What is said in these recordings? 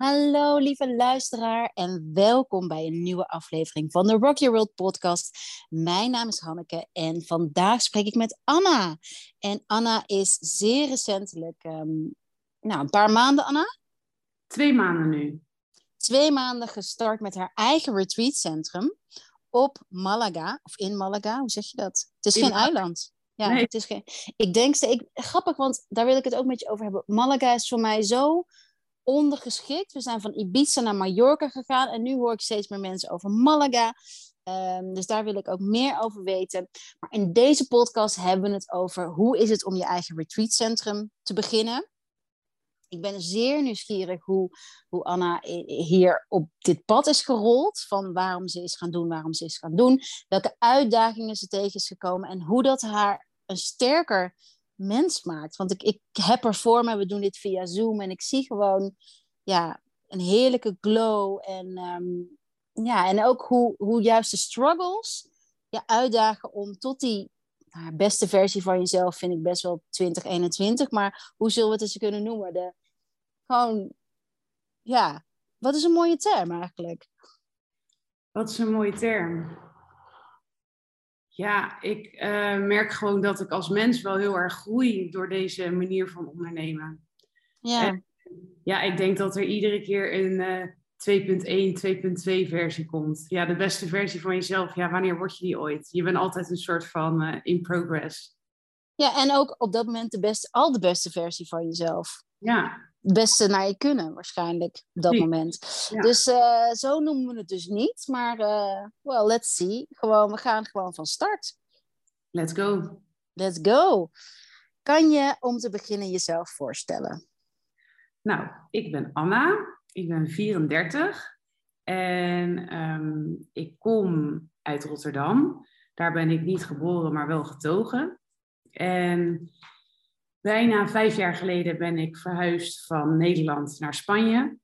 Hallo lieve luisteraar en welkom bij een nieuwe aflevering van de Rock Your World podcast. Mijn naam is Hanneke en vandaag spreek ik met Anna. En Anna is zeer recentelijk, ehm, nou een paar maanden Anna? Twee maanden nu. Twee maanden gestart met haar eigen retreatcentrum op Malaga, of in Malaga, hoe zeg je dat? Het is geen eiland. Ja, nee. het is geen... Ik denk, ik, grappig, want daar wil ik het ook met je over hebben. Malaga is voor mij zo ondergeschikt. We zijn van Ibiza naar Mallorca gegaan en nu hoor ik steeds meer mensen over Malaga. Um, dus daar wil ik ook meer over weten. Maar in deze podcast hebben we het over hoe is het om je eigen retreatcentrum te beginnen. Ik ben zeer nieuwsgierig hoe, hoe Anna hier op dit pad is gerold. Van waarom ze is gaan doen, waarom ze is gaan doen. Welke uitdagingen ze tegen is gekomen. En hoe dat haar een sterker mens maakt. Want ik, ik heb er voor me, we doen dit via Zoom. En ik zie gewoon ja, een heerlijke glow. En, um, ja, en ook hoe, hoe juist de struggles je uitdagen om tot die nou, beste versie van jezelf, vind ik best wel 2021. Maar hoe zullen we het eens kunnen noemen? De, gewoon, ja, wat is een mooie term eigenlijk? Wat is een mooie term? Ja, ik uh, merk gewoon dat ik als mens wel heel erg groei door deze manier van ondernemen. Ja. En, ja, ik denk dat er iedere keer een uh, 2.1, 2.2 versie komt. Ja, de beste versie van jezelf. Ja, wanneer word je die ooit? Je bent altijd een soort van uh, in progress. Ja, en ook op dat moment de beste, al de beste versie van jezelf. Ja, het beste naar je kunnen, waarschijnlijk, op dat moment. Dus uh, zo noemen we het dus niet. Maar, uh, well, let's see. Gewoon, we gaan gewoon van start. Let's go. Let's go. Kan je om te beginnen jezelf voorstellen? Nou, ik ben Anna. Ik ben 34. En um, ik kom uit Rotterdam. Daar ben ik niet geboren, maar wel getogen. En Bijna vijf jaar geleden ben ik verhuisd van Nederland naar Spanje.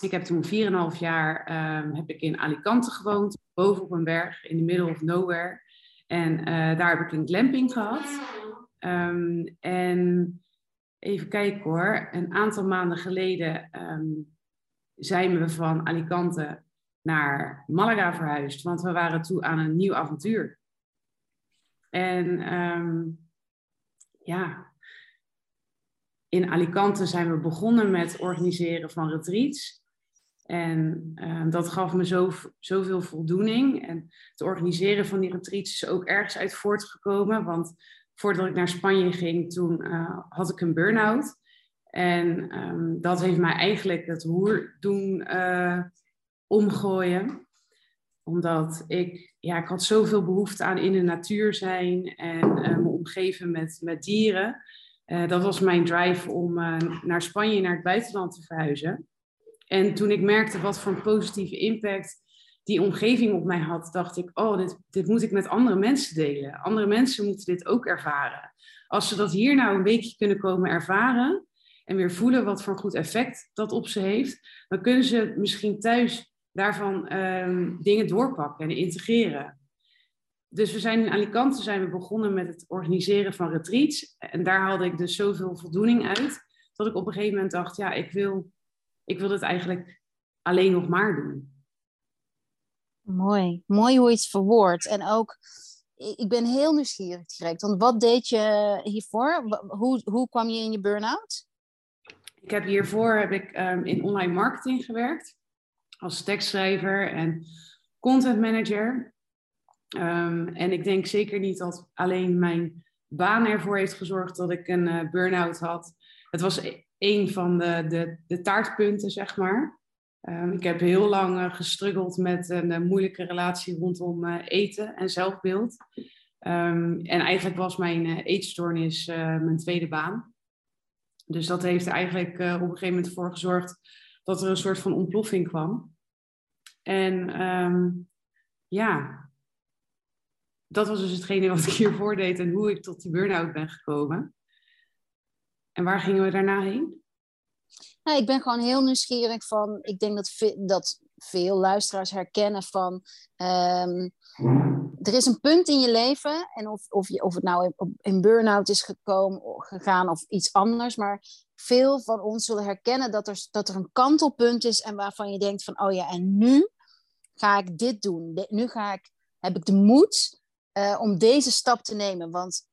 Ik heb toen 4,5 jaar um, heb ik in Alicante gewoond, boven op een berg in the middle of nowhere. En uh, daar heb ik een glamping gehad. Um, en even kijken hoor, een aantal maanden geleden um, zijn we van Alicante naar Malaga verhuisd, want we waren toe aan een nieuw avontuur. En ja, in Alicante zijn we begonnen met organiseren van retreats. En uh, dat gaf me zo, zoveel voldoening. En het organiseren van die retreats is ook ergens uit voortgekomen. Want voordat ik naar Spanje ging, toen uh, had ik een burn-out. En um, dat heeft mij eigenlijk het roer doen uh, omgooien. Omdat ik, ja, ik had zoveel behoefte aan in de natuur zijn en me omgeven met, met dieren. Uh, dat was mijn drive om uh, naar Spanje, naar het buitenland te verhuizen. En toen ik merkte wat voor een positieve impact die omgeving op mij had, dacht ik, oh, dit, dit moet ik met andere mensen delen. Andere mensen moeten dit ook ervaren. Als ze dat hier nou een weekje kunnen komen ervaren en weer voelen wat voor een goed effect dat op ze heeft, dan kunnen ze misschien thuis daarvan um, dingen doorpakken en integreren dus we zijn in Alicante zijn we begonnen met het organiseren van retreats. En daar haalde ik dus zoveel voldoening uit. Dat ik op een gegeven moment dacht, ja, ik wil, ik wil het eigenlijk alleen nog maar doen. Mooi. Mooi hoe je het verwoordt. En ook, ik ben heel nieuwsgierig direct. Want wat deed je hiervoor? Hoe, hoe kwam je in je burn-out? Ik heb hiervoor heb ik, um, in online marketing gewerkt. Als tekstschrijver en content manager. Um, en ik denk zeker niet dat alleen mijn baan ervoor heeft gezorgd dat ik een uh, burn-out had. Het was e-, een van de, de, de taartpunten, zeg maar. Um, ik heb heel lang uh, gestruggeld met een uh, moeilijke relatie rondom eten en zelfbeeld. Um, en eigenlijk was mijn eetstoornis mijn tweede baan. Dus dat heeft er eigenlijk op een gegeven moment voor gezorgd dat er een soort van ontploffing kwam. En ja, dat was dus hetgene wat ik hiervoor deed en hoe ik tot die burn-out ben gekomen. En waar gingen we daarna heen? Nou, ik ben gewoon heel nieuwsgierig van. Ik denk dat, dat veel luisteraars herkennen van. Um, er is een punt in je leven, en of, of, je, of het nou in, in burn-out is gekomen, gegaan of iets anders, maar veel van ons zullen herkennen dat er, dat er een kantelpunt is en waarvan je denkt van, oh ja, en nu ga ik dit doen. Nu ga ik, heb ik de moed uh, om deze stap te nemen. Want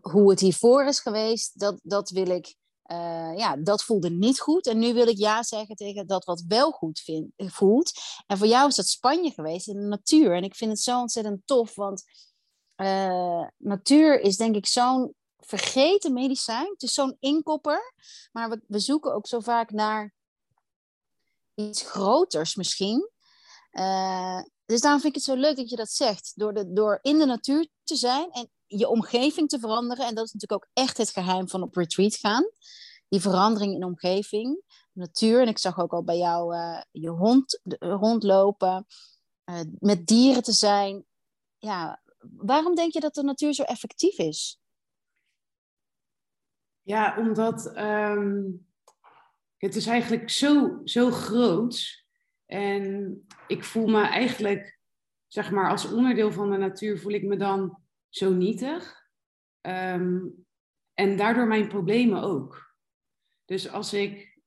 hoe het hiervoor is geweest, dat, dat wil ik, uh, ja, dat voelde niet goed. En nu wil ik ja zeggen tegen dat wat wel goed vind, voelt. En voor jou is dat Spanje geweest in de natuur. En ik vind het zo ontzettend tof, want natuur is denk ik zo'n vergeten medicijn. Het is zo'n inkopper. Maar we, we zoeken ook zo vaak naar iets groters misschien. Dus daarom vind ik het zo leuk dat je dat zegt. Door, de, door in de natuur te zijn en je omgeving te veranderen. En dat is natuurlijk ook echt het geheim van op retreat gaan. Die verandering in omgeving, natuur. En ik zag ook al bij jou uh, je hond rondlopen. Uh, met dieren te zijn. Ja, waarom denk je dat de natuur zo effectief is? Ja, omdat um, het is eigenlijk zo, zo groot. En ik voel me eigenlijk, zeg maar, als onderdeel van de natuur voel ik me dan zo nietig. Um, en daardoor mijn problemen ook. Dus als ik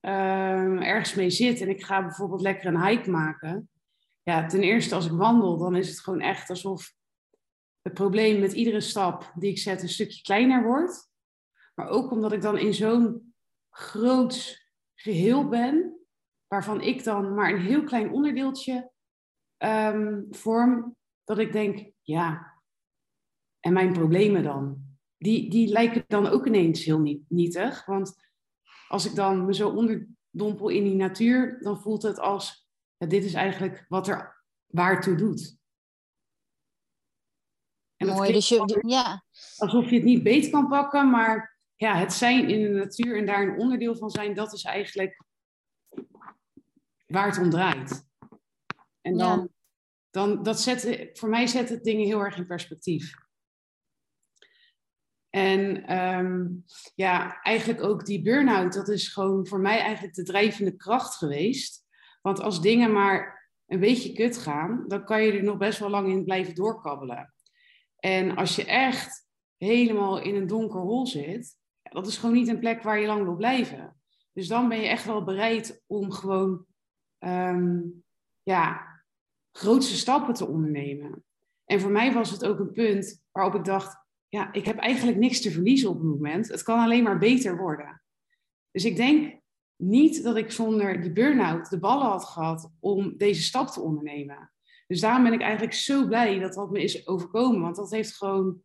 um, ergens mee zit en ik ga bijvoorbeeld lekker een hike maken. Ja, ten eerste als ik wandel, dan is het gewoon echt alsof het probleem met iedere stap die ik zet een stukje kleiner wordt. Maar ook omdat ik dan in zo'n groot geheel ben, waarvan ik dan maar een heel klein onderdeeltje um, vorm, dat ik denk, ja, en mijn problemen dan? Die, die lijken dan ook ineens heel nietig. Want als ik dan me zo onderdompel in die natuur, dan voelt het als, ja, dit is eigenlijk wat er waartoe doet. En Mooi, dus je, ja. Alsof je het niet beet kan pakken, maar ja, het zijn in de natuur en daar een onderdeel van zijn, dat is eigenlijk waar het om draait. En dan, dan dat zet, voor mij zet het dingen heel erg in perspectief. En um, ja, eigenlijk ook die burn-out, dat is gewoon voor mij eigenlijk de drijvende kracht geweest. Want als dingen maar een beetje kut gaan, dan kan je er nog best wel lang in blijven doorkabbelen. En als je echt helemaal in een donker hol zit, dat is gewoon niet een plek waar je lang wil blijven. Dus dan ben je echt wel bereid om gewoon um, ja, grootste stappen te ondernemen. En voor mij was het ook een punt waarop ik dacht, ja, ik heb eigenlijk niks te verliezen op het moment. Het kan alleen maar beter worden. Dus ik denk niet dat ik zonder die burn-out de ballen had gehad om deze stap te ondernemen. Dus daarom ben ik eigenlijk zo blij dat dat me is overkomen. Want dat heeft gewoon,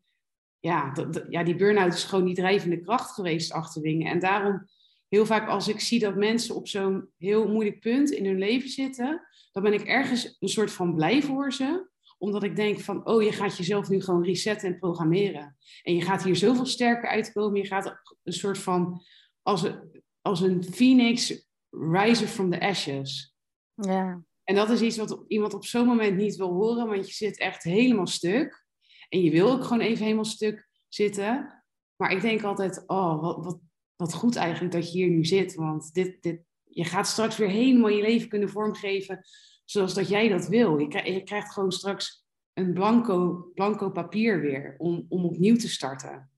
ja, ja die burn-out is gewoon die drijvende kracht geweest achter dingen. En daarom heel vaak als ik zie dat mensen op zo'n heel moeilijk punt in hun leven zitten, dan ben ik ergens een soort van blij voor ze. Omdat ik denk van, oh, je gaat jezelf nu gewoon resetten en programmeren. En je gaat hier zoveel sterker uitkomen. Je gaat een soort van, als een, als een phoenix rise from the ashes. Ja. En dat is iets wat iemand op zo'n moment niet wil horen, want je zit echt helemaal stuk. En je wil ook gewoon even helemaal stuk zitten. Maar ik denk altijd, oh, wat, wat, wat goed eigenlijk dat je hier nu zit. Want dit, dit, je gaat straks weer helemaal je leven kunnen vormgeven zoals dat jij dat wil. Je, krijgt, je krijgt gewoon straks een blanco, blanco papier weer om, om opnieuw te starten.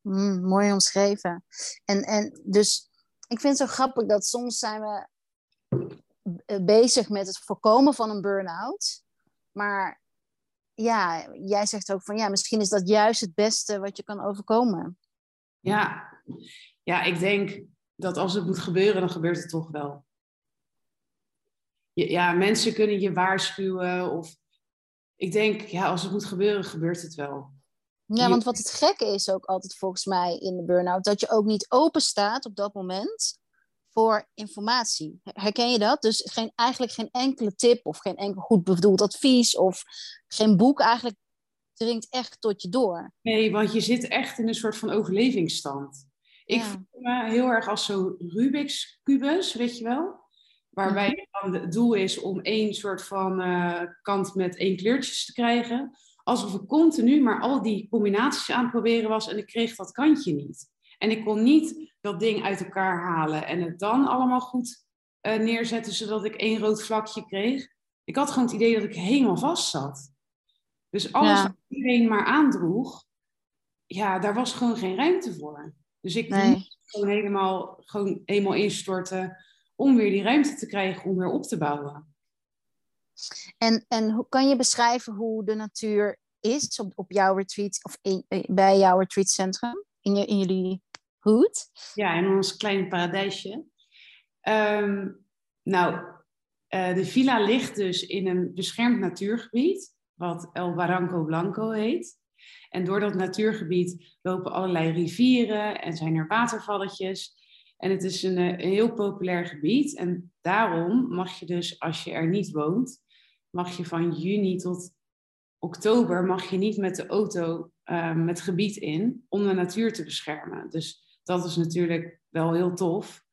Mm, mooi omschreven. En, en dus ik vind het zo grappig dat soms zijn we bezig met het voorkomen van een burn-out. Maar ja, jij zegt ook van ja, misschien is dat juist het beste wat je kan overkomen. Ja, ja ik denk dat als het moet gebeuren, dan gebeurt het toch wel. Ja, mensen kunnen je waarschuwen of ik denk, ja, als het moet gebeuren, gebeurt het wel. Ja, want wat het gekke is ook altijd volgens mij in de burn-out, dat je ook niet open staat op dat moment voor informatie. Herken je dat? Dus geen, eigenlijk geen enkele tip of geen enkel goed bedoeld advies of geen boek eigenlijk dringt echt tot je door. Nee, want je zit echt in een soort van overlevingsstand. Ik voel me heel erg als zo'n Rubik's kubus, weet je wel? Waarbij mhm. dan het doel is om één soort van uh, kant met één kleurtjes te krijgen. Alsof ik continu maar al die combinaties aan het proberen was en ik kreeg dat kantje niet. En ik kon niet dat ding uit elkaar halen en het dan allemaal goed uh, neerzetten zodat ik één rood vlakje kreeg. Ik had gewoon het idee dat ik helemaal vast zat. Dus alles wat iedereen maar aandroeg, ja, daar was gewoon geen ruimte voor. Dus ik moest gewoon helemaal, gewoon helemaal instorten om weer die ruimte te krijgen om weer op te bouwen. En, en hoe kan je beschrijven hoe de natuur is op, op jouw retreat of in, eh, bij jouw retreatcentrum in, je, in jullie hoed? Ja, in ons kleine paradijsje. Ehm, nou, uh, de villa ligt dus in een beschermd natuurgebied, wat El Barranco Blanco heet. En door dat natuurgebied lopen allerlei rivieren en zijn er watervalletjes. En het is een, een, heel populair gebied. En daarom mag je dus, als je er niet woont, mag je van juni tot oktober mag je niet met de auto uh, het gebied in om de natuur te beschermen. Dus dat is natuurlijk wel heel tof.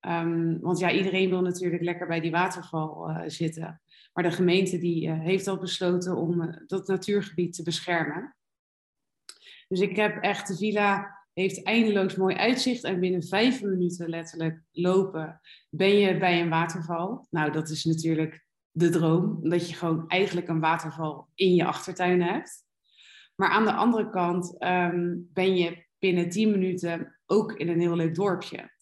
Um, want ja, iedereen wil natuurlijk lekker bij die waterval uh, zitten. Maar de gemeente die heeft al besloten om dat natuurgebied te beschermen. Dus ik heb echt, de villa heeft eindeloos mooi uitzicht. En binnen vijf minuten letterlijk lopen ben je bij een waterval. Nou, dat is natuurlijk de droom. Dat je gewoon eigenlijk een waterval in je achtertuin hebt. Maar aan de andere kant um, ben je binnen tien minuten ook in een heel leuk dorpje.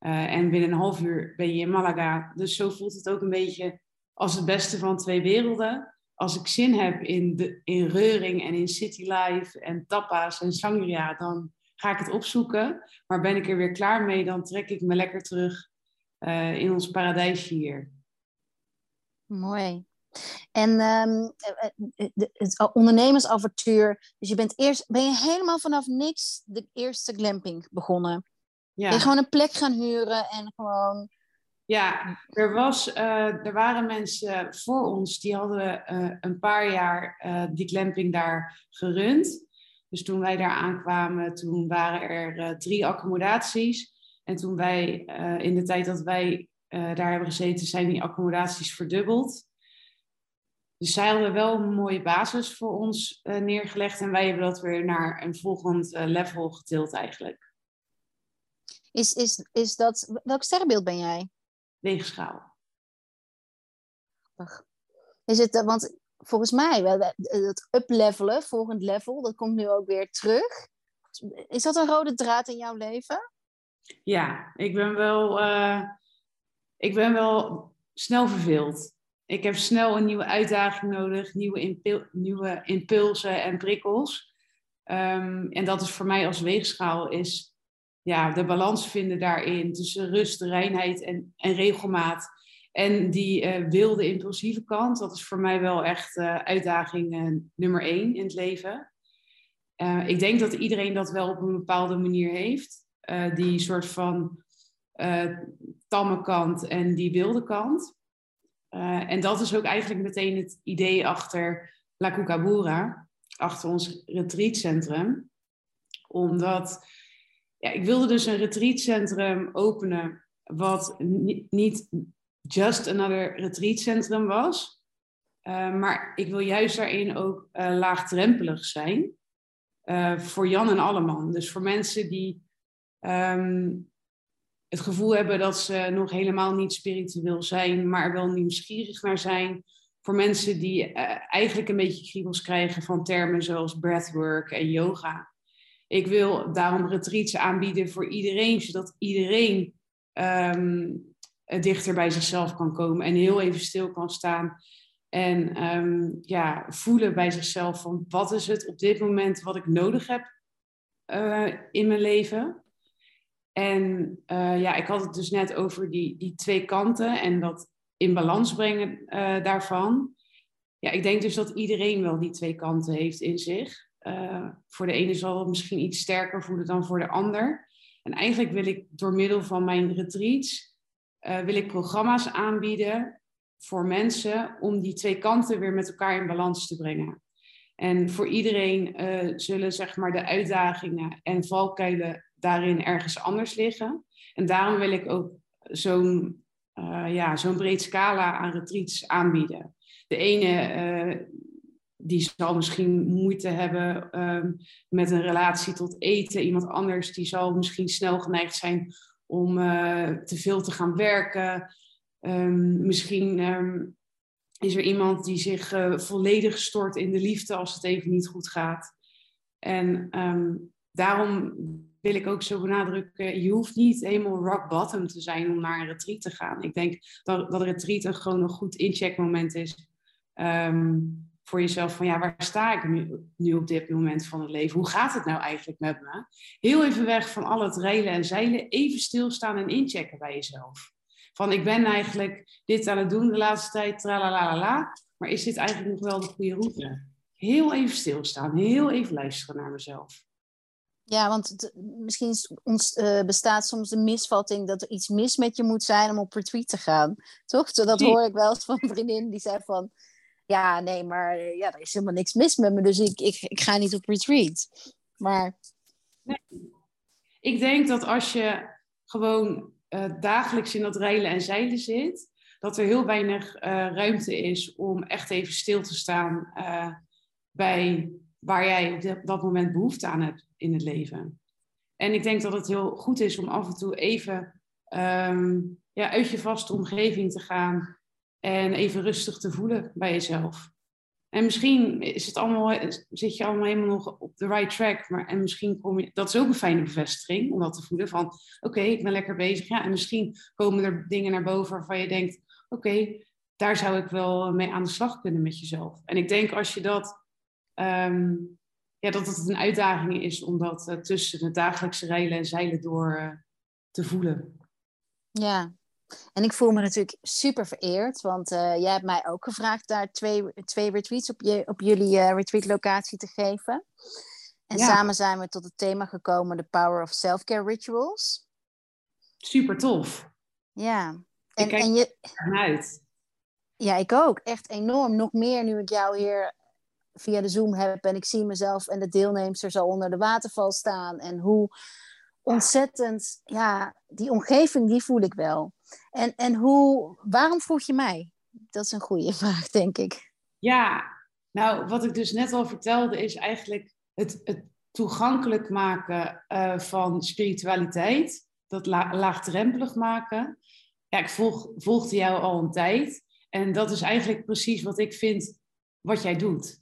Uh, en binnen een half uur ben je in Malaga. Dus zo voelt het ook een beetje als het beste van twee werelden. Als ik zin heb in, de, in reuring en in city life en tapas en sangria, dan ga ik het opzoeken. Maar ben ik er weer klaar mee, dan trek ik me lekker terug uh, in ons paradijsje hier. Mooi. En um, het ondernemersavontuur. Dus je bent eerst ben je helemaal vanaf niks de eerste glamping begonnen. Ja. Ben je gewoon een plek gaan huren en gewoon. Ja, er, was, uh, er waren mensen voor ons die hadden uh, een paar jaar uh, die glamping daar gerund. Dus toen wij daar aankwamen, toen waren er drie accommodaties. En toen wij, in de tijd dat wij daar hebben gezeten, zijn die accommodaties verdubbeld. Dus zij hadden wel een mooie basis voor ons neergelegd en wij hebben dat weer naar een volgend level getild eigenlijk. Is, is, is dat, welk sterrenbeeld ben jij? Weegschaal. Is het, want volgens mij, het uplevelen, volgend level, dat komt nu ook weer terug. Is dat een rode draad in jouw leven? Ja, ik ben wel ik ben wel snel verveeld. Ik heb snel een nieuwe uitdaging nodig, nieuwe, impul nieuwe impulsen en prikkels. Um, en dat is voor mij als weegschaal is ja, de balans vinden daarin tussen rust, reinheid en, en regelmaat. En die uh, wilde, impulsieve kant, dat is voor mij wel echt uh, uitdaging uh, nummer één in het leven. ik denk dat iedereen dat wel op een bepaalde manier heeft. die soort van tamme kant en die wilde kant. En dat is ook eigenlijk meteen het idee achter La Cucabura, achter ons retreatcentrum. Omdat ja, ik wilde dus een retreatcentrum openen wat niet just another retreatcentrum was. Uh, maar ik wil juist daarin ook laagdrempelig zijn. voor Jan en Alleman. Dus voor mensen die um, het gevoel hebben dat ze nog helemaal niet spiritueel zijn, maar wel nieuwsgierig naar zijn. Voor mensen die eigenlijk een beetje kriebels krijgen van termen zoals breathwork en yoga. Ik wil daarom retreats aanbieden voor iedereen, zodat iedereen um, dichter bij zichzelf kan komen en heel even stil kan staan. En um, ja, voelen bij zichzelf van wat is het op dit moment wat ik nodig heb uh, in mijn leven. En uh, ja, ik had het dus net over die, die twee kanten en dat in balans brengen daarvan. Ja, ik denk dus dat iedereen wel die twee kanten heeft in zich. Uh, voor de ene zal het misschien iets sterker voelen dan voor de ander. En eigenlijk wil ik door middel van mijn retreats, wil ik programma's aanbieden voor mensen om die twee kanten weer met elkaar in balans te brengen. En voor iedereen zullen zeg maar de uitdagingen en valkuilen daarin ergens anders liggen. En daarom wil ik ook zo'n uh, ja, zo'n breed scala aan retreats aanbieden. De ene uh, die zal misschien moeite hebben um, met een relatie tot eten. Iemand anders die zal misschien snel geneigd zijn om uh, te veel te gaan werken. Um, misschien um, is er iemand die zich volledig stort in de liefde als het even niet goed gaat. En daarom wil ik ook zo benadrukken, je hoeft niet helemaal rock bottom te zijn om naar een retreat te gaan. Ik denk dat, dat een retreat een gewoon een goed incheckmoment is ehm, voor jezelf. Van ja, waar sta ik nu, nu op dit moment van het leven? Hoe gaat het nou eigenlijk met me? Heel even weg van al het reilen en zeilen, even stilstaan en inchecken bij jezelf. Van ik ben eigenlijk dit aan het doen de laatste tijd, tralalala, maar is dit eigenlijk nog wel de goede route? Heel even stilstaan, heel even luisteren naar mezelf. Ja, want misschien ons, uh, bestaat soms de misvatting dat er iets mis met je moet zijn om op retreat te gaan. Toch? Dat hoor ik wel eens van een vriendin die zei van... Ja, nee, maar eh, ja, er is helemaal niks mis met me, dus ik, ik, ik ga niet op retreat. Maar... Nee. Ik denk dat als je gewoon uh, dagelijks in dat reilen en zeilen zit... dat er heel weinig ruimte is om echt even stil te staan bij waar jij op dat moment behoefte aan hebt in het leven. En ik denk dat het heel goed is om af en toe even ehm, ja, uit je vaste omgeving te gaan en even rustig te voelen bij jezelf. En misschien is het allemaal, zit je allemaal helemaal nog op de right track. Maar, en misschien kom je, dat is ook een fijne bevestiging om dat te voelen. Van oké, ik ben lekker bezig. Ja, en misschien komen er dingen naar boven waarvan je denkt: oké, daar zou ik wel mee aan de slag kunnen met jezelf. En ik denk als je dat Ehm, ja, dat het een uitdaging is om dat uh, tussen de dagelijkse reilen en zeilen door uh, te voelen. Ja, en ik voel me natuurlijk super vereerd, want uh, jij hebt mij ook gevraagd daar twee, twee retreats op, je, op jullie retreat-locatie te geven. En samen zijn we tot het thema gekomen, The Power of Self-Care Rituals. Super tof. Ja. En, ik kijk en je... uit. Ja, ik ook. Echt enorm. Nog meer nu ik jou hier via de Zoom heb en ik zie mezelf en de deelnemers al onder de waterval staan. En hoe ontzettend, ja, die omgeving, die voel ik wel. En, en hoe, waarom vroeg je mij? Dat is een goede vraag, denk ik. Ja, nou, wat ik dus net al vertelde, is eigenlijk het, het toegankelijk maken uh, van spiritualiteit. Dat la laagdrempelig maken. Ja, ik volg, volgde jou al een tijd. En dat is eigenlijk precies wat ik vind wat jij doet.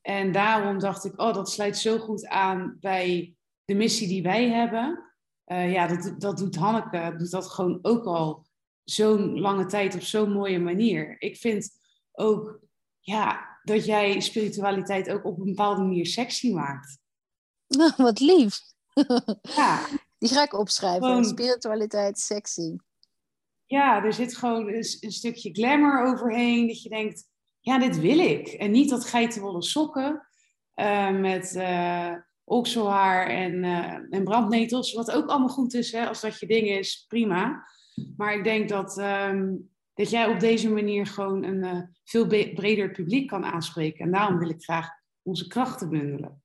En daarom dacht ik, oh, dat sluit zo goed aan bij de missie die wij hebben. Uh, ja, dat, dat doet Hanneke, doet dat gewoon ook al zo'n lange tijd op zo'n mooie manier. Ik vind ook, ja, dat jij spiritualiteit ook op een bepaalde manier sexy maakt. Nou, wat lief. Ja. Die ga ik opschrijven. Spiritualiteit sexy. Ja, er zit gewoon een, een stukje glamour overheen. Dat je denkt, ja, dit wil ik. En niet dat geitenwolle sokken uh, met uh, okselhaar en, uh, en brandnetels, wat ook allemaal goed is, hè, als dat je ding is, prima. Maar ik denk dat, um, dat jij op deze manier gewoon een veel breder publiek kan aanspreken. En daarom wil ik graag onze krachten bundelen.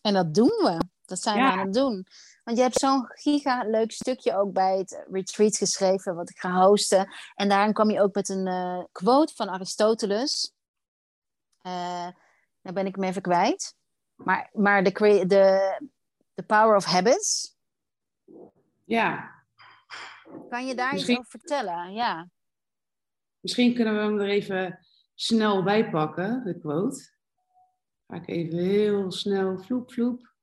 En dat doen we. Dat zijn we aan het doen. Want je hebt zo'n giga leuk stukje ook bij het retreat geschreven, wat ik ga hosten. En daarin kwam je ook met een uh, quote van Aristoteles. Daar ben ik hem even kwijt. Maar, maar de, de, the power of habits. Ja. Kan je daar iets over vertellen? Ja. Misschien kunnen we hem er even snel bij pakken, de quote. Ga ik even heel snel vloep vloep.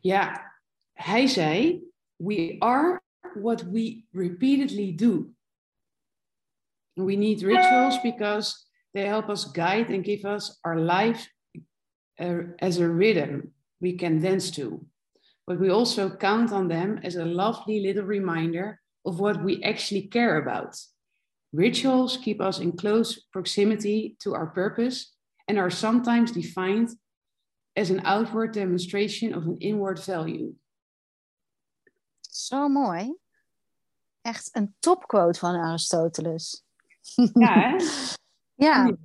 Ja, hij zei: We are what we repeatedly do. We need rituals because they help us guide and give us our life uh, as a rhythm we can dance to. But we also count on them as a lovely little reminder of what we actually care about. Rituals keep us in close proximity to our purpose and are sometimes defined as an outward demonstration of an inward value. Zo mooi. Echt een topquote van Aristoteles. Ja, hè? ja.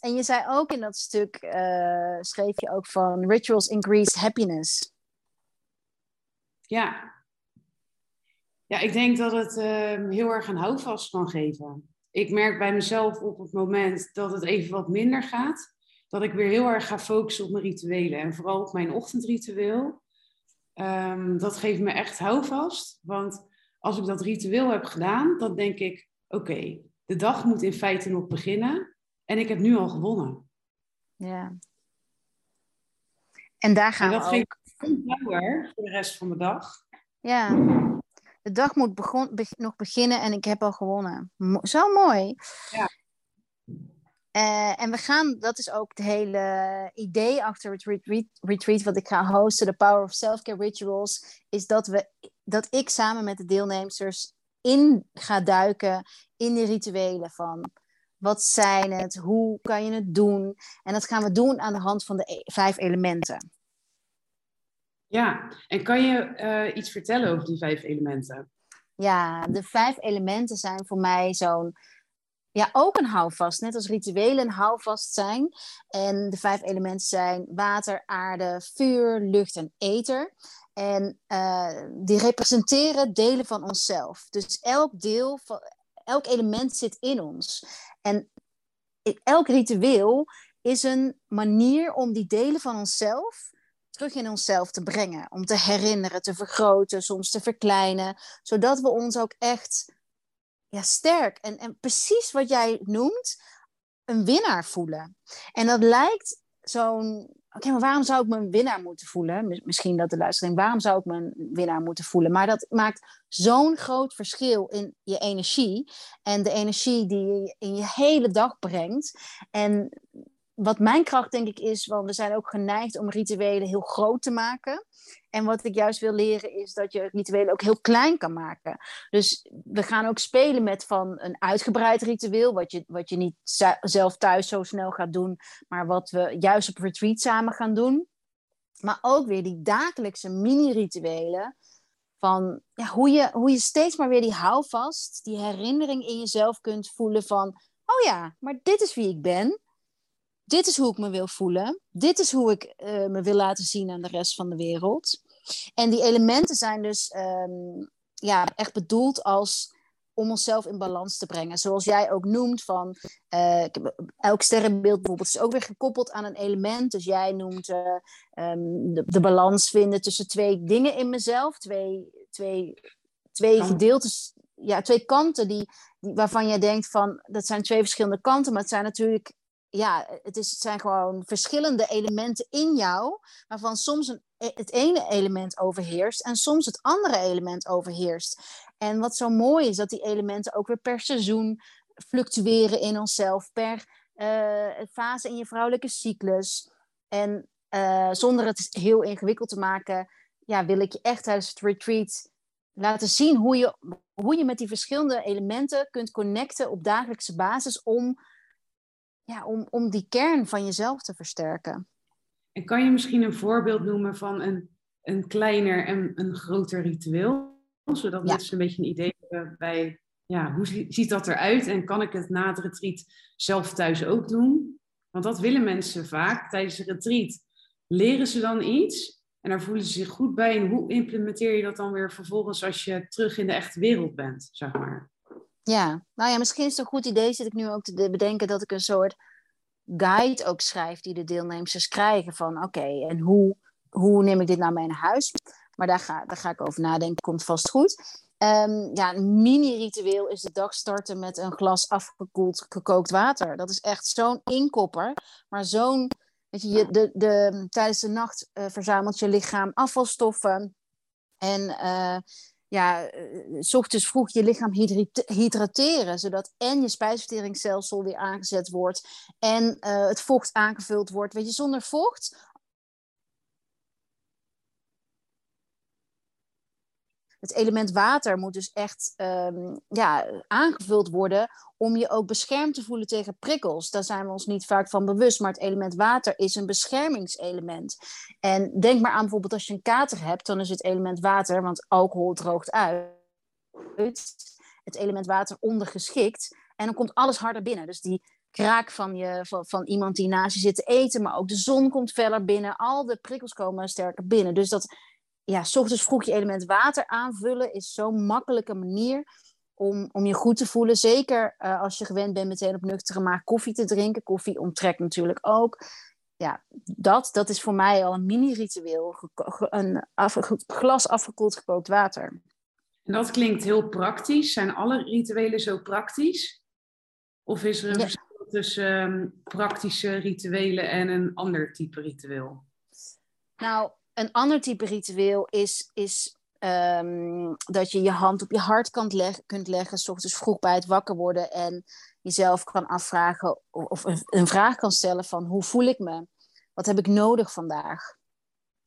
En je zei ook in dat stuk, uh, schreef je ook van rituals increase happiness. Ja. Ja, ik denk dat het uh, heel erg een houvast kan geven. Ik merk bij mezelf op het moment dat het even wat minder gaat, dat ik weer heel erg ga focussen op mijn rituelen. En vooral op mijn ochtendritueel. Um, dat geeft me echt houvast. Want als ik dat ritueel heb gedaan, dan denk ik: oké, de dag moet in feite nog beginnen en ik heb nu al gewonnen. Ja. En daar gaan en dat we ook... geeft voor de rest van de dag. Ja, de dag moet begon, nog beginnen en ik heb al gewonnen. zo mooi. Ja. Uh, en we gaan, dat is ook het hele idee achter het retreat, retreat wat ik ga hosten, de Power of Self-Care Rituals, is dat, we, dat ik samen met de deelnemers in ga duiken in de rituelen van wat zijn het, hoe kan je het doen. En dat gaan we doen aan de hand van de e-, vijf elementen. Ja, en kan je uh, iets vertellen over die vijf elementen? Ja, de vijf elementen zijn voor mij zo'n ja, ook een houvast. Net als rituelen een houvast zijn. En de vijf elementen zijn water, aarde, vuur, lucht en ether. En uh, die representeren delen van onszelf. Dus elk deel, van, elk element zit in ons. En elk ritueel is een manier om die delen van onszelf terug in onszelf te brengen. Om te herinneren, te vergroten, soms te verkleinen. Zodat we ons ook echt ja, sterk en, en precies wat jij noemt, een winnaar voelen. En dat lijkt zo'n. Maar waarom zou ik me een winnaar moeten voelen? Misschien dat de luistering, waarom zou ik me een winnaar moeten voelen? Maar dat maakt zo'n groot verschil in je energie en de energie die je in je hele dag brengt. En wat mijn kracht denk ik is, want we zijn ook geneigd om rituelen heel groot te maken. En wat ik juist wil leren is dat je rituelen ook heel klein kan maken. Dus we gaan ook spelen met van een uitgebreid ritueel, wat je, wat je niet zelf thuis zo snel gaat doen, maar wat we juist op retreat samen gaan doen. Maar ook weer die dagelijkse mini-rituelen. Van ja, hoe, je, hoe je steeds maar weer die houvast, die herinnering in jezelf kunt voelen van: oh ja, maar dit is wie ik ben dit is hoe ik me wil voelen. Dit is hoe ik uh, me wil laten zien aan de rest van de wereld. En die elementen zijn dus um, ja, echt bedoeld als om onszelf in balans te brengen. Zoals jij ook noemt van uh, elk sterrenbeeld bijvoorbeeld is ook weer gekoppeld aan een element. Dus jij noemt uh, um, de, de, balans vinden tussen twee dingen in mezelf, twee, twee, twee gedeeltes, ja, twee kanten die, die, waarvan jij denkt van dat zijn twee verschillende kanten, maar het zijn natuurlijk ja, het, is, het zijn gewoon verschillende elementen in jou, waarvan soms een, e, het ene element overheerst en soms het andere element overheerst. En wat zo mooi is, dat die elementen ook weer per seizoen fluctueren in onszelf, per uh, fase in je vrouwelijke cyclus. En uh, zonder het heel ingewikkeld te maken, ja, wil ik je echt tijdens het retreat laten zien hoe je, hoe je met die verschillende elementen kunt connecten op dagelijkse basis om ja, om, om die kern van jezelf te versterken. En kan je misschien een voorbeeld noemen van een, een kleiner en een groter ritueel? Zodat mensen een beetje een idee hebben bij, ja, hoe ziet dat eruit? En kan ik het na het retreat zelf thuis ook doen? Want dat willen mensen vaak tijdens een retreat. Leren ze dan iets en daar voelen ze zich goed bij. En hoe implementeer je dat dan weer vervolgens als je terug in de echte wereld bent, zeg maar? Ja, nou ja, misschien is het een goed idee, zit ik nu ook te bedenken, dat ik een soort guide ook schrijf die de deelnemers krijgen van oké, en hoe, hoe neem ik dit nou mee naar huis? Maar daar ga, daar ga ik over nadenken, komt vast goed. Um, ja, een mini-ritueel is de dag starten met een glas afgekoeld gekookt water. Dat is echt zo'n inkopper, maar zo'n, weet je, de, de, tijdens de nacht uh, verzamelt je lichaam afvalstoffen en uh, ja, uh, s ochtends vroeg je lichaam hydrateren, zodat en je spijsverteringsstelsel weer aangezet wordt en uh, het vocht aangevuld wordt. Weet je, zonder vocht het element water moet dus echt um, ja, aangevuld worden om je ook beschermd te voelen tegen prikkels. Daar zijn we ons niet vaak van bewust, maar het element water is een beschermingselement. En denk maar aan bijvoorbeeld als je een kater hebt, dan is het element water, want alcohol droogt uit, het element water ondergeschikt en dan komt alles harder binnen. Dus die kraak van, je, van, van iemand die naast je zit te eten, maar ook de zon komt feller binnen, al de prikkels komen sterker binnen. Dus dat ja, s ochtends vroeg je element water aanvullen is zo'n makkelijke manier om, om je goed te voelen. Zeker uh, als je gewend bent meteen op nuchtere maag koffie te drinken. Koffie onttrekt natuurlijk ook. Ja, dat, dat is voor mij al een mini-ritueel. Een af, glas afgekoeld gekookt water. En dat klinkt heel praktisch. Zijn alle rituelen zo praktisch? Of is er een verschil tussen ehm, praktische rituelen en een ander type ritueel? Nou, een ander type ritueel is, is ehm, dat je je hand op je hart leg kunt leggen, s ochtends vroeg bij het wakker worden en jezelf kan afvragen of een, vraag kan stellen van hoe voel ik me? Wat heb ik nodig vandaag?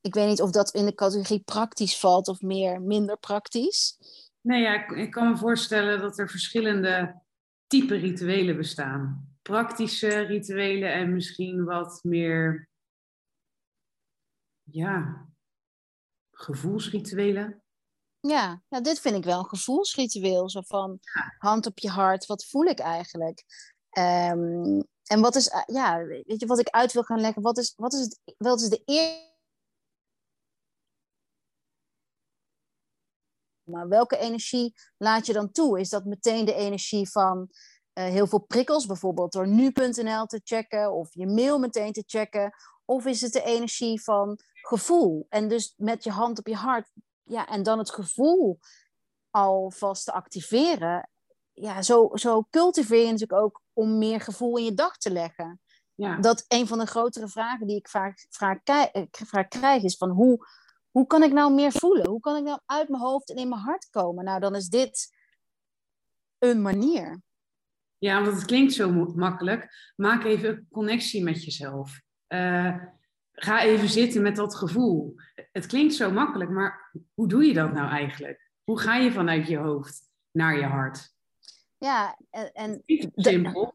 Ik weet niet of dat in de categorie praktisch valt of meer minder praktisch. Nee, ja, ik, kan me voorstellen dat er verschillende type rituelen bestaan. Praktische rituelen en misschien wat meer, ja, gevoelsrituelen. Ja, ja, dit vind ik wel een gevoelsritueel. Zo van hand op je hart, wat voel ik eigenlijk? Ehm, en wat is, ja, weet je, wat ik uit wil gaan leggen, wat is, wat is, het, wat is de eerste Maar welke energie laat je dan toe? Is dat meteen de energie van uh, heel veel prikkels, bijvoorbeeld door nu.nl te checken of je mail meteen te checken? Of is het de energie van gevoel? En dus met je hand op je hart, ja, en dan het gevoel alvast te activeren. Ja, zo, zo cultiveer je natuurlijk ook om meer gevoel in je dag te leggen. Ja. Dat een van de grotere vragen die ik vaak, vaak, vaak krijg is van hoe, hoe kan ik nou meer voelen? Hoe kan ik nou uit mijn hoofd en in mijn hart komen? Nou, dan is dit een manier. Ja, want het klinkt zo makkelijk. Maak even een connectie met jezelf. Uh, ga even zitten met dat gevoel. Het klinkt zo makkelijk, maar hoe doe je dat nou eigenlijk? Hoe ga je vanuit je hoofd naar je hart? Ja, en, en simpel.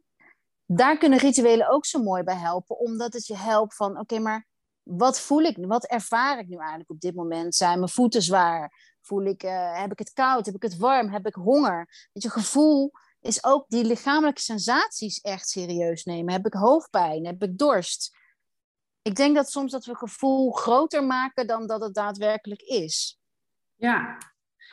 Daar kunnen rituelen ook zo mooi bij helpen, omdat het je helpt van, oké, maar wat voel ik nu? Wat ervaar ik nu eigenlijk op dit moment? Zijn mijn voeten zwaar? Voel ik, uh, heb ik het koud? Heb ik het warm? Heb ik honger? Dat je gevoel is ook die lichamelijke sensaties echt serieus nemen. Heb ik hoofdpijn? Heb ik dorst? Ik denk dat soms dat we gevoel groter maken dan dat het daadwerkelijk is. Ja,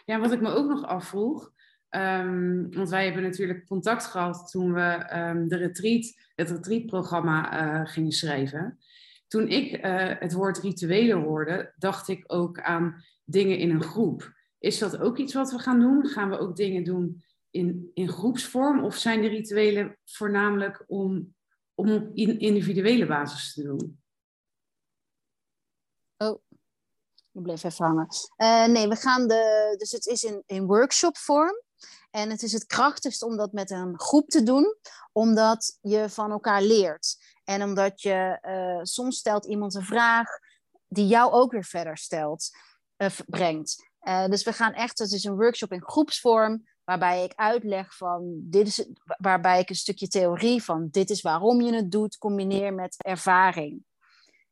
ja wat ik me ook nog afvroeg, um, want wij hebben natuurlijk contact gehad toen we um, de retreat, het retreatprogramma uh, gingen schrijven toen ik uh, het woord rituelen hoorde, dacht ik ook aan dingen in een groep. Is dat ook iets wat we gaan doen? Gaan we ook dingen doen in, in groepsvorm? Of zijn de rituelen voornamelijk om, om op individuele basis te doen? Oh, ik bleef even hangen. Uh, nee, we gaan de. Dus het is in, in workshopvorm. En het is het krachtigst om dat met een groep te doen, omdat je van elkaar leert. En omdat je uh, soms stelt iemand een vraag die jou ook weer verder stelt, uh, brengt. Dus we gaan echt, het is een workshop in groepsvorm, waarbij ik uitleg van, dit is, waarbij ik een stukje theorie van, dit is waarom je het doet, combineer met ervaring.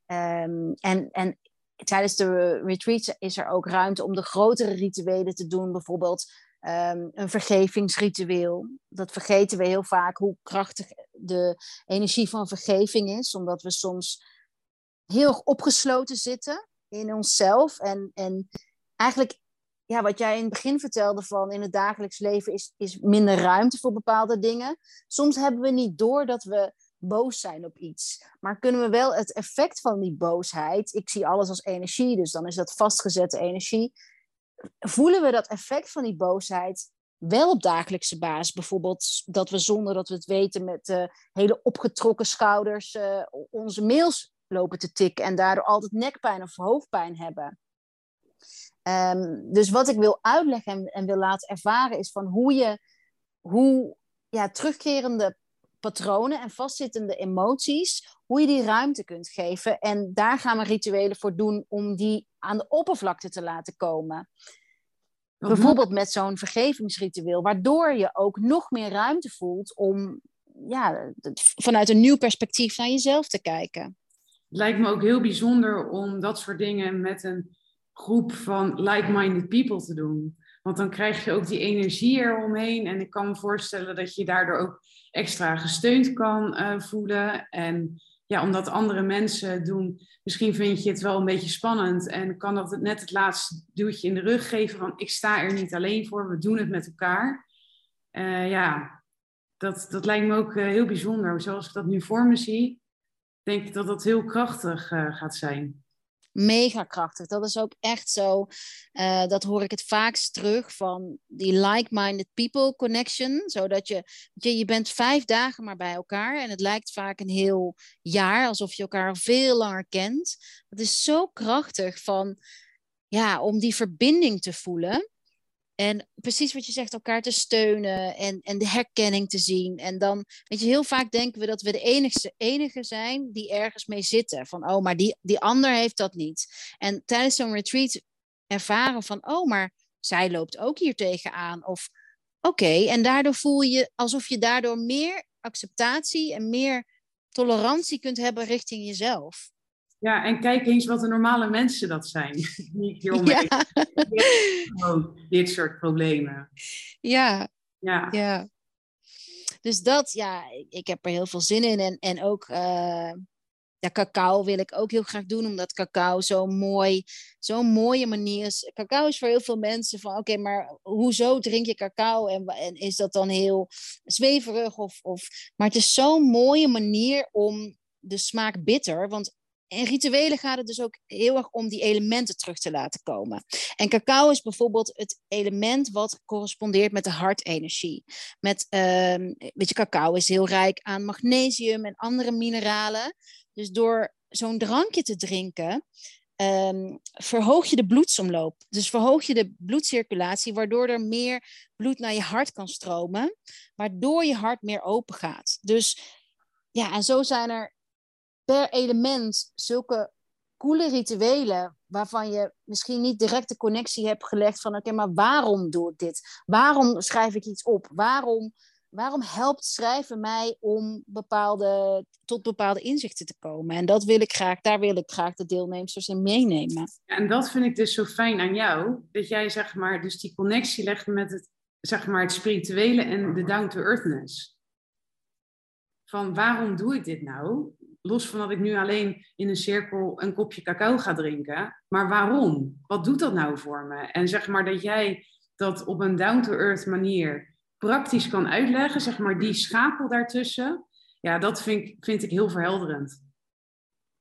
Um, en, en tijdens de retreats is er ook ruimte om de grotere rituelen te doen, bijvoorbeeld um, een vergevingsritueel. Dat vergeten we heel vaak, hoe krachtig de energie van vergeving is, omdat we soms heel erg opgesloten zitten in onszelf. En, en eigenlijk, ja, wat jij in het begin vertelde van in het dagelijks leven is, is minder ruimte voor bepaalde dingen. Soms hebben we niet door dat we boos zijn op iets. Maar kunnen we wel het effect van die boosheid, ik zie alles als energie, dus dan is dat vastgezette energie, voelen we dat effect van die boosheid wel op dagelijkse basis. Bijvoorbeeld dat we zonder dat we het weten met hele opgetrokken schouders uh, onze mails lopen te tikken en daardoor altijd nekpijn of hoofdpijn hebben. Um, dus wat ik wil uitleggen en, en, wil laten ervaren is van hoe je hoe ja, terugkerende patronen en vastzittende emoties, hoe je die ruimte kunt geven. En daar gaan we rituelen voor doen om die aan de oppervlakte te laten komen. Bijvoorbeeld met zo'n vergevingsritueel, waardoor je ook nog meer ruimte voelt om ja, vanuit een nieuw perspectief naar jezelf te kijken. Het lijkt me ook heel bijzonder om dat soort dingen met een groep van like-minded people te doen. Want dan krijg je ook die energie eromheen. En ik kan me voorstellen dat je daardoor ook extra gesteund kan uh, voelen. En ja, omdat andere mensen doen, misschien vind je het wel een beetje spannend. En kan dat net het laatste duwtje in de rug geven van ik sta er niet alleen voor, we doen het met elkaar. Uh, ja, dat, dat lijkt me ook uh, heel bijzonder. Zoals ik dat nu voor me zie, denk ik dat dat heel krachtig gaat zijn. Mega krachtig. Dat is ook echt zo, uh, dat hoor ik het vaakst terug van die like-minded people connection. Zodat je, je, je bent vijf dagen maar bij elkaar en het lijkt vaak een heel jaar, alsof je elkaar veel langer kent. Het is zo krachtig van, ja, om die verbinding te voelen. En precies wat je zegt, elkaar te steunen en, en de herkenning te zien. En dan, weet je, heel vaak denken we dat we de enige, enige zijn die ergens mee zitten. Van, oh, maar die, die ander heeft dat niet. En tijdens zo'n retreat ervaren van, oh, maar zij loopt ook hier tegenaan. Of, oké, en daardoor voel je alsof je daardoor meer acceptatie en meer tolerantie kunt hebben richting jezelf. Ja, en kijk eens wat de normale mensen dat zijn. Niet hieromheen. Ja. dit soort problemen. Ja. ja. ja. Dus dat, ja, ik heb er heel veel zin in. En, en ook uh, ja, cacao wil ik ook heel graag doen, omdat cacao zo mooi, zo'n mooie manier is. Cacao is voor heel veel mensen van, oké, maar hoezo drink je cacao? En, en is dat dan heel zweverig? Of, of... Maar het is zo'n mooie manier om de smaak bitter, want in rituelen gaat het dus ook heel erg om die elementen terug te laten komen. En cacao is bijvoorbeeld het element wat correspondeert met de hartenergie. Met, uh, weet je, cacao is heel rijk aan magnesium en andere mineralen. Dus door zo'n drankje te drinken, um, verhoog je de bloedsomloop. Dus verhoog je de bloedcirculatie, waardoor er meer bloed naar je hart kan stromen, waardoor je hart meer open gaat. Dus ja, en zo zijn er per element zulke coole rituelen waarvan je misschien niet direct de connectie hebt gelegd van oké, maar waarom doe ik dit? Waarom schrijf ik iets op? Waarom, waarom helpt schrijven mij om bepaalde, tot bepaalde inzichten te komen? En dat wil ik graag, daar wil ik graag de deelnemers in meenemen. En dat vind ik dus zo fijn aan jou, dat jij zeg maar dus die connectie legt met het, zeg maar, het spirituele en de down-to-earthness. Van waarom doe ik dit nou? Los van dat ik nu alleen in een cirkel een kopje cacao ga drinken. Maar waarom? Wat doet dat nou voor me? En zeg maar dat jij dat op een down-to-earth manier praktisch kan uitleggen, zeg maar die schakel daartussen. Ja, dat vind ik, vind ik heel verhelderend.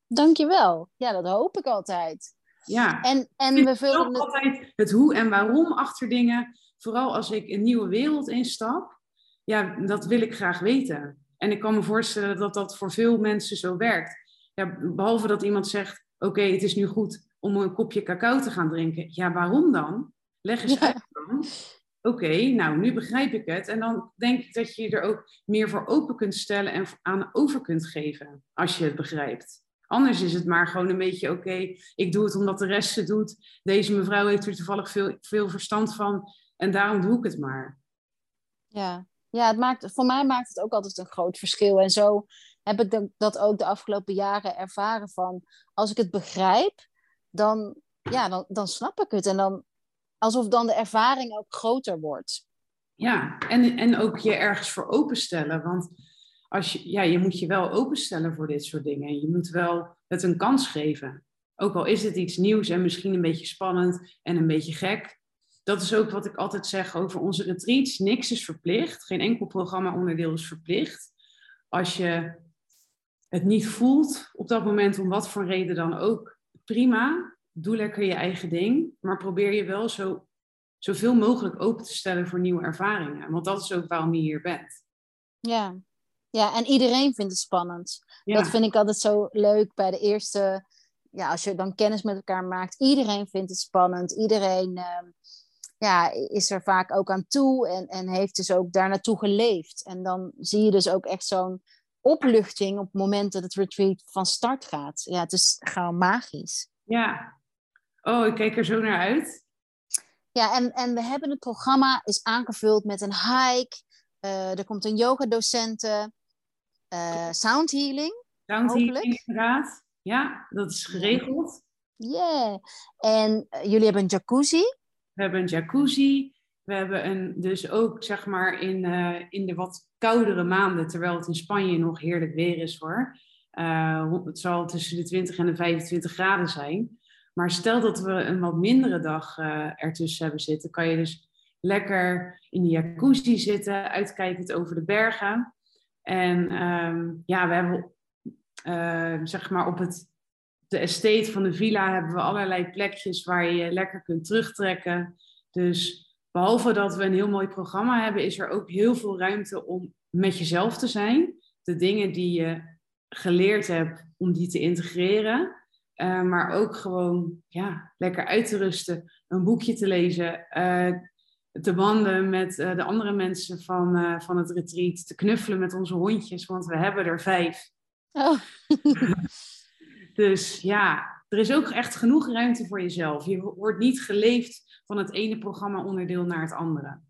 Dankjewel. Ja, dat hoop ik altijd. Ja. En, en we vullen het... altijd het hoe en waarom achter dingen. Vooral als ik een nieuwe wereld instap. Ja, dat wil ik graag weten. En ik kan me voorstellen dat dat voor veel mensen zo werkt. Ja, behalve dat iemand zegt, oké, het is nu goed om een kopje cacao te gaan drinken. Ja, waarom dan? Leg eens uit dan. Oké, nou, nu begrijp ik het. En dan denk ik dat je er ook meer voor open kunt stellen en aan over kunt geven, als je het begrijpt. Anders is het maar gewoon een beetje, oké, ik doe het omdat de rest het doet. Deze mevrouw heeft er toevallig veel, veel verstand van en daarom doe ik het maar. Ja, ja, het maakt, voor mij maakt het ook altijd een groot verschil. En zo heb ik dat ook de afgelopen jaren ervaren van... als ik het begrijp, dan, ja, dan, dan snap ik het. En dan alsof dan de ervaring ook groter wordt. Ja, en, en ook je ergens voor openstellen. Want als je, ja, je moet je wel openstellen voor dit soort dingen. Je moet wel het een kans geven. Ook al is het iets nieuws en misschien een beetje spannend en een beetje gek dat is ook wat ik altijd zeg over onze retreats. Niks is verplicht. Geen enkel programma-onderdeel is verplicht. Als je het niet voelt op dat moment, om wat voor reden dan ook, prima. Doe lekker je eigen ding. Maar probeer je wel zo, zoveel mogelijk open te stellen voor nieuwe ervaringen. Want dat is ook waarom je hier bent. Ja, ja en iedereen vindt het spannend. Dat vind ik altijd zo leuk bij de eerste. Ja, als je dan kennis met elkaar maakt. Iedereen vindt het spannend. Iedereen. Ehm, ja, is er vaak ook aan toe en, en heeft dus ook daar naartoe geleefd. En dan zie je dus ook echt zo'n opluchting op het moment dat het retreat van start gaat. Ja, het is gewoon magisch. Ja. Oh, ik kijk er zo naar uit. Ja, en, en we hebben het programma is aangevuld met een hike. Uh, er komt een yoga docenten. Uh, sound healing. Sound healing, inderdaad. Ja, dat is geregeld. Yeah. En uh, jullie hebben een jacuzzi. We hebben een jacuzzi. We hebben een, dus ook zeg maar in, uh, in de wat koudere maanden, terwijl het in Spanje nog heerlijk weer is hoor. Uh, het zal tussen de 20 en de 25 graden zijn. Maar stel dat we een wat mindere dag uh, ertussen hebben zitten, kan je dus lekker in de jacuzzi zitten, uitkijkend over de bergen. En um, ja, we hebben zeg maar op het de estate van de villa hebben we allerlei plekjes waar je lekker kunt terugtrekken. Dus behalve dat we een heel mooi programma hebben, is er ook heel veel ruimte om met jezelf te zijn. De dingen die je geleerd hebt, om die te integreren. Uh, maar ook gewoon ja, lekker uit te rusten, een boekje te lezen, uh, te wandelen met uh, de andere mensen van, van het retreat, te knuffelen met onze hondjes, want we hebben er vijf. Oh. dus ja, er is ook echt genoeg ruimte voor jezelf. Je wordt niet geleefd van het ene programma-onderdeel naar het andere.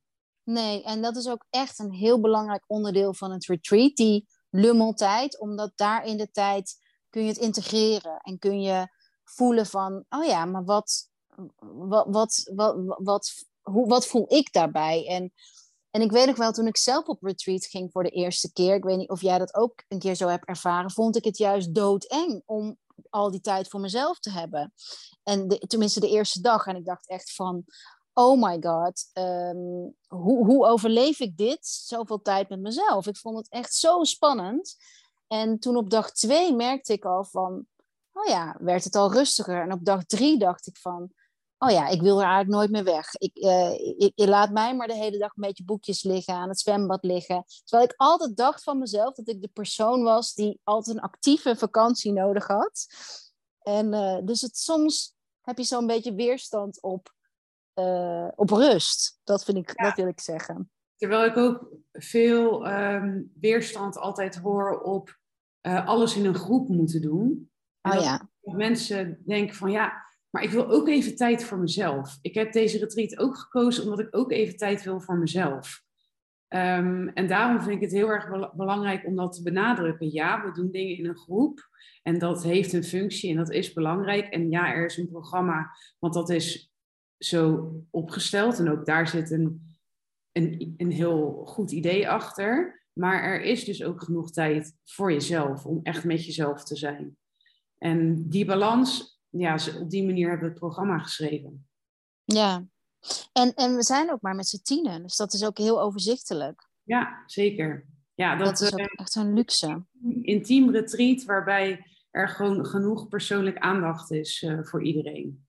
Nee, en dat is ook echt een heel belangrijk onderdeel van het retreat, die lummeltijd, omdat daar in de tijd kun je het integreren en kun je voelen van, oh ja, maar wat, wat, wat, wat, wat, hoe, wat voel ik daarbij? En, en ik weet nog wel, toen ik zelf op retreat ging voor de eerste keer, ik weet niet of jij dat ook een keer zo hebt ervaren, vond ik het juist doodeng om al die tijd voor mezelf te hebben. En de, tenminste de eerste dag. En ik dacht echt van, oh my god, ehm, hoe, hoe overleef ik dit? Zoveel tijd met mezelf. Ik vond het echt zo spannend. En toen op dag twee merkte ik al van, oh ja, werd het al rustiger. En op dag drie dacht ik van, oh ja, ik wil er eigenlijk nooit meer weg. Ik, uh, ik, ik, laat mij maar de hele dag een beetje boekjes liggen, aan het zwembad liggen. Terwijl ik altijd dacht van mezelf dat ik de persoon was die altijd een actieve vakantie nodig had. En uh, dus het, soms heb je zo'n beetje weerstand op, uh, op rust. Dat, vind ik, dat wil ik zeggen. Terwijl ik ook veel um, weerstand altijd hoor op alles in een groep moeten doen. En oh ja. Mensen denken van ja, maar ik wil ook even tijd voor mezelf. Ik heb deze retreat ook gekozen omdat ik ook even tijd wil voor mezelf. Um, en daarom vind ik het heel erg belangrijk om dat te benadrukken. Ja, we doen dingen in een groep en dat heeft een functie en dat is belangrijk. En ja, er is een programma, want dat is zo opgesteld en ook daar zit een, een, een heel goed idee achter. Maar er is dus ook genoeg tijd voor jezelf om echt met jezelf te zijn. En die balans, ja, op die manier hebben we het programma geschreven. Ja, en, en we zijn ook maar met z'n tienen, dus dat is ook heel overzichtelijk. Ja, zeker. Ja, dat, dat is ook uh, echt een luxe. Intiem retreat waarbij er gewoon genoeg persoonlijk aandacht is uh, voor iedereen.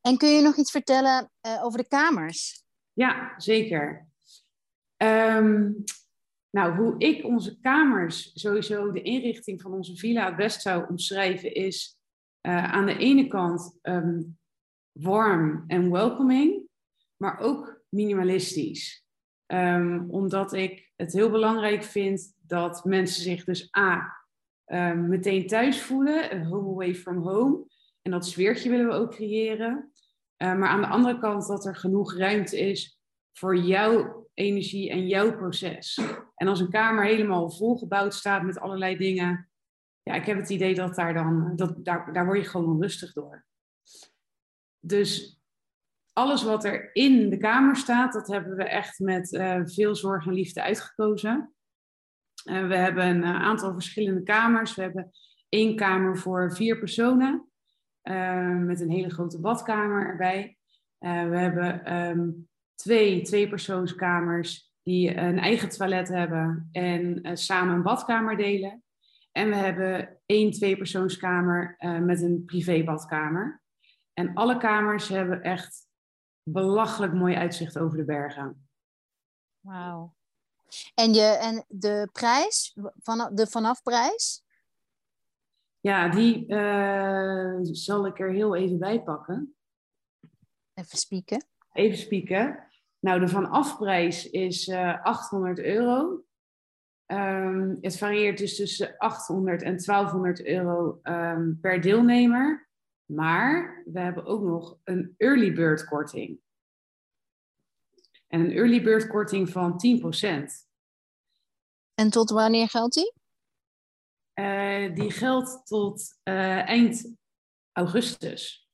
En kun je nog iets vertellen uh, over de kamers? Ja, zeker. Um, nou, hoe ik onze kamers, sowieso de inrichting van onze villa het best zou omschrijven, is uh, aan de ene kant um, warm en welcoming, maar ook minimalistisch. Um, omdat ik het heel belangrijk vind dat mensen zich dus A, um, meteen thuis voelen, home away from home. En dat sfeertje willen we ook creëren. Uh, maar aan de andere kant dat er genoeg ruimte is voor jouw energie en jouw proces. En als een kamer helemaal volgebouwd staat met allerlei dingen, ja, ik heb het idee dat daar dan, dat, daar, daar word je gewoon onrustig door. Dus alles wat er in de kamer staat, dat hebben we echt met uh, veel zorg en liefde uitgekozen. Uh, we hebben een uh, aantal verschillende kamers. We hebben één kamer voor vier personen, met een hele grote badkamer erbij. we hebben um, twee tweepersoonskamers die een eigen toilet hebben en samen een badkamer delen. En we hebben één tweepersoonskamer met een privébadkamer. En alle kamers hebben echt belachelijk mooi uitzicht over de bergen. Wauw. En, je, en de prijs, van, de vanafprijs? Ja, die uh, zal ik er heel even bij pakken. Even spieken. Even spieken. Nou, de vanafprijs is uh, eh, 800 euro. Um, het varieert dus tussen 800 en 1200 euro um, per deelnemer. Maar we hebben ook nog een early bird korting. En een early bird korting van 10%. En tot wanneer geldt die? Uh, die geldt tot uh, eind augustus.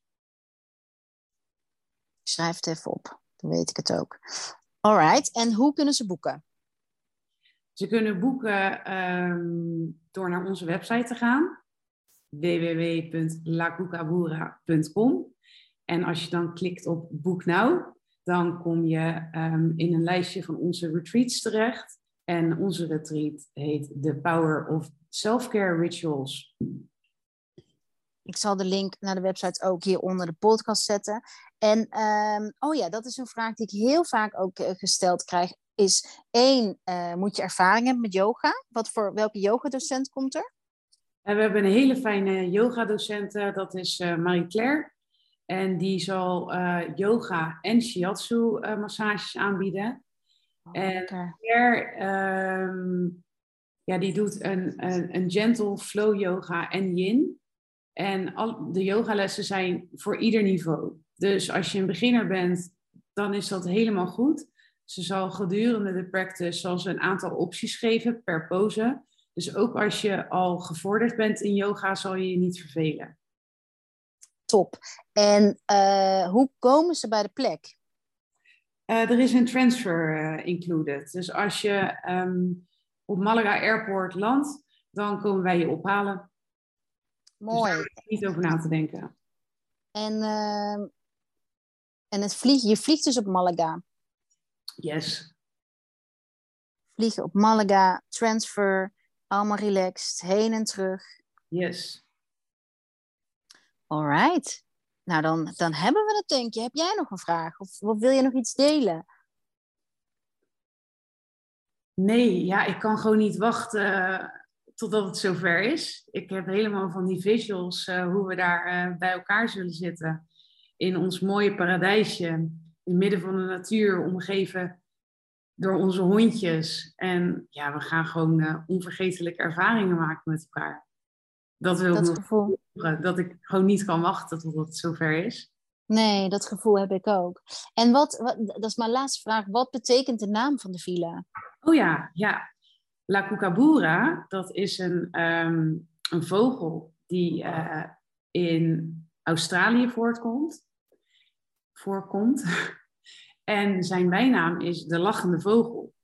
Ik schrijf het even op, dan weet ik het ook. Alright, en hoe kunnen ze boeken? Ze kunnen boeken um, door naar onze website te gaan www.lacucabura.com. En als je dan klikt op Boek Now, dan kom je um, in een lijstje van onze retreats terecht. En onze retreat heet The Power of Self-Care Rituals. Ik zal de link naar de website ook hier onder de podcast zetten. En ehm, oh ja, dat is een vraag die ik heel vaak ook uh, gesteld krijg. Is één, uh, moet je ervaring hebben met yoga? Wat voor welke yogadocent komt er? En we hebben een hele fijne yogadocent, dat is Marie-Claire. En die zal yoga en shiatsu massages aanbieden. Oh, en Claire, um, ja, die doet een, een, een gentle flow yoga en yin. En al, de yogalessen zijn voor ieder niveau. Dus als je een beginner bent, dan is dat helemaal goed. Ze zal gedurende de practice zal ze een aantal opties geven per pose. Dus ook als je al gevorderd bent in yoga, zal je je niet vervelen. Top. En uh, hoe komen ze bij de plek? Uh, er is een transfer uh, included. Dus als je um, op Malaga Airport landt, dan komen wij je ophalen. Mooi. Dus daar niet over na te denken. En, uh, en het vlieg, je vliegt dus op Malaga? Yes. Vliegen op Malaga, transfer, allemaal relaxed, heen en terug. Yes. Alright. Nou, dan, dan hebben we het, denk je. Heb jij nog een vraag? Of, of wil je nog iets delen? Nee, ja, ik kan gewoon niet wachten totdat het zover is. Ik heb helemaal van die visuals uh, hoe we daar uh, bij elkaar zullen zitten. In ons mooie paradijsje, in het midden van de natuur, omgeven door onze hondjes. En ja, we gaan gewoon uh, onvergetelijke ervaringen maken met elkaar. Dat wil dat gevoel. dat ik gewoon niet kan wachten totdat het zover is. Nee, dat gevoel heb ik ook. En wat, wat, dat is mijn laatste vraag, wat betekent de naam van de villa? Oh ja, ja. La Kookaburra, dat is een, ehm, een vogel die uh, in Australië voortkomt, voorkomt. en zijn bijnaam is de lachende vogel.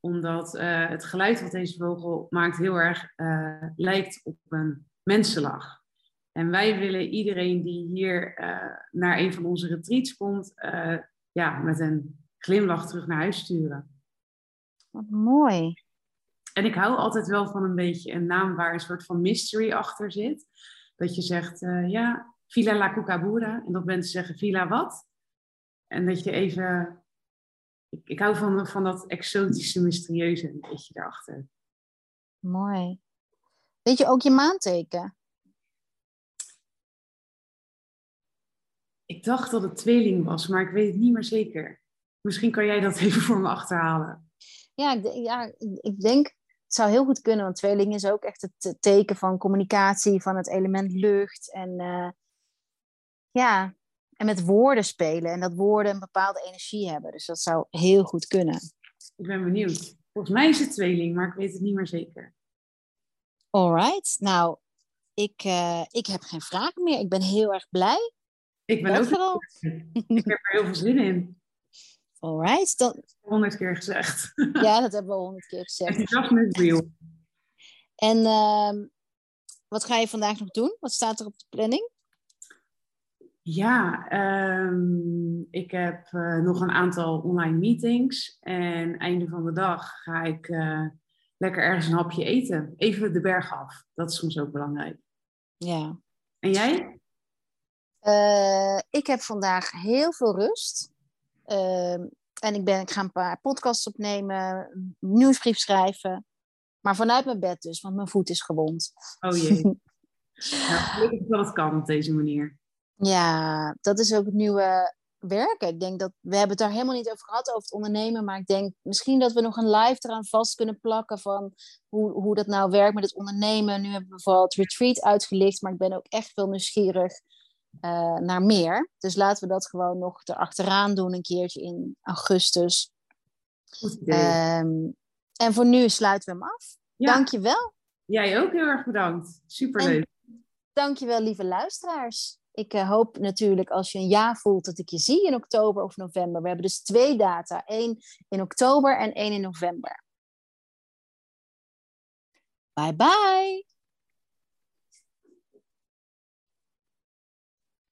Omdat uh, het geluid wat deze vogel maakt heel erg uh, lijkt op een mensenlach. En wij willen iedereen die hier naar een van onze retreats komt, ja, met een glimlach terug naar huis sturen. Wat mooi. En ik hou altijd wel van een beetje een naam waar een soort van mystery achter zit. Dat je zegt, ja, Villa La Cucabura. En dat mensen zeggen, Villa wat? En dat je even... Ik, ik hou van, van dat exotische, mysterieuze een beetje daarachter. Mooi. Weet je ook je maanteken? Ik dacht dat het tweeling was, maar ik weet het niet meer zeker. Misschien kan jij dat even voor me achterhalen. Ja, ik, ja, ik denk, het zou heel goed kunnen, want tweeling is ook echt het teken van communicatie, van het element lucht. En uh, ja, en met woorden spelen. En dat woorden een bepaalde energie hebben. Dus dat zou heel goed kunnen. Ik ben benieuwd. Volgens mij is het tweeling, maar ik weet het niet meer zeker. Alright. Nou, ik, uh, ik heb geen vragen meer. Ik ben heel erg blij. Ik ben ook. Ik heb er heel veel zin in. Alright. Dan... Honderd keer gezegd. Ja, dat hebben we honderd keer gezegd. Real. En uh, wat ga je vandaag nog doen? Wat staat er op de planning? Ja, um, ik heb uh, nog een aantal online meetings. En einde van de dag ga ik uh, lekker ergens een hapje eten. Even de berg af. Dat is soms ook belangrijk. Ja. En jij? Uh, ik heb vandaag heel veel rust. Ehm, en ik, ben, ik ga een paar podcasts opnemen, nieuwsbrief schrijven. Maar vanuit mijn bed dus, want mijn voet is gewond. Oh jee. nou, gelukkig dat het kan op deze manier. Ja, dat is ook het nieuwe werken. Ik denk dat we hebben het daar helemaal niet over gehad, over het ondernemen. Maar ik denk misschien dat we nog een live eraan vast kunnen plakken van hoe, hoe dat nou werkt met het ondernemen. Nu hebben we bijvoorbeeld retreat uitgelicht, maar ik ben ook echt veel nieuwsgierig uh, naar meer. Dus laten we dat gewoon nog erachteraan doen, een keertje in augustus. Um, en voor nu sluiten we hem af. Ja. Dankjewel. Jij ook heel erg bedankt. Superleuk. En dankjewel, lieve luisteraars. Ik uh, hoop natuurlijk als je een ja voelt dat ik je zie in oktober of november. We hebben dus twee data. één in oktober en één in november. Bye bye.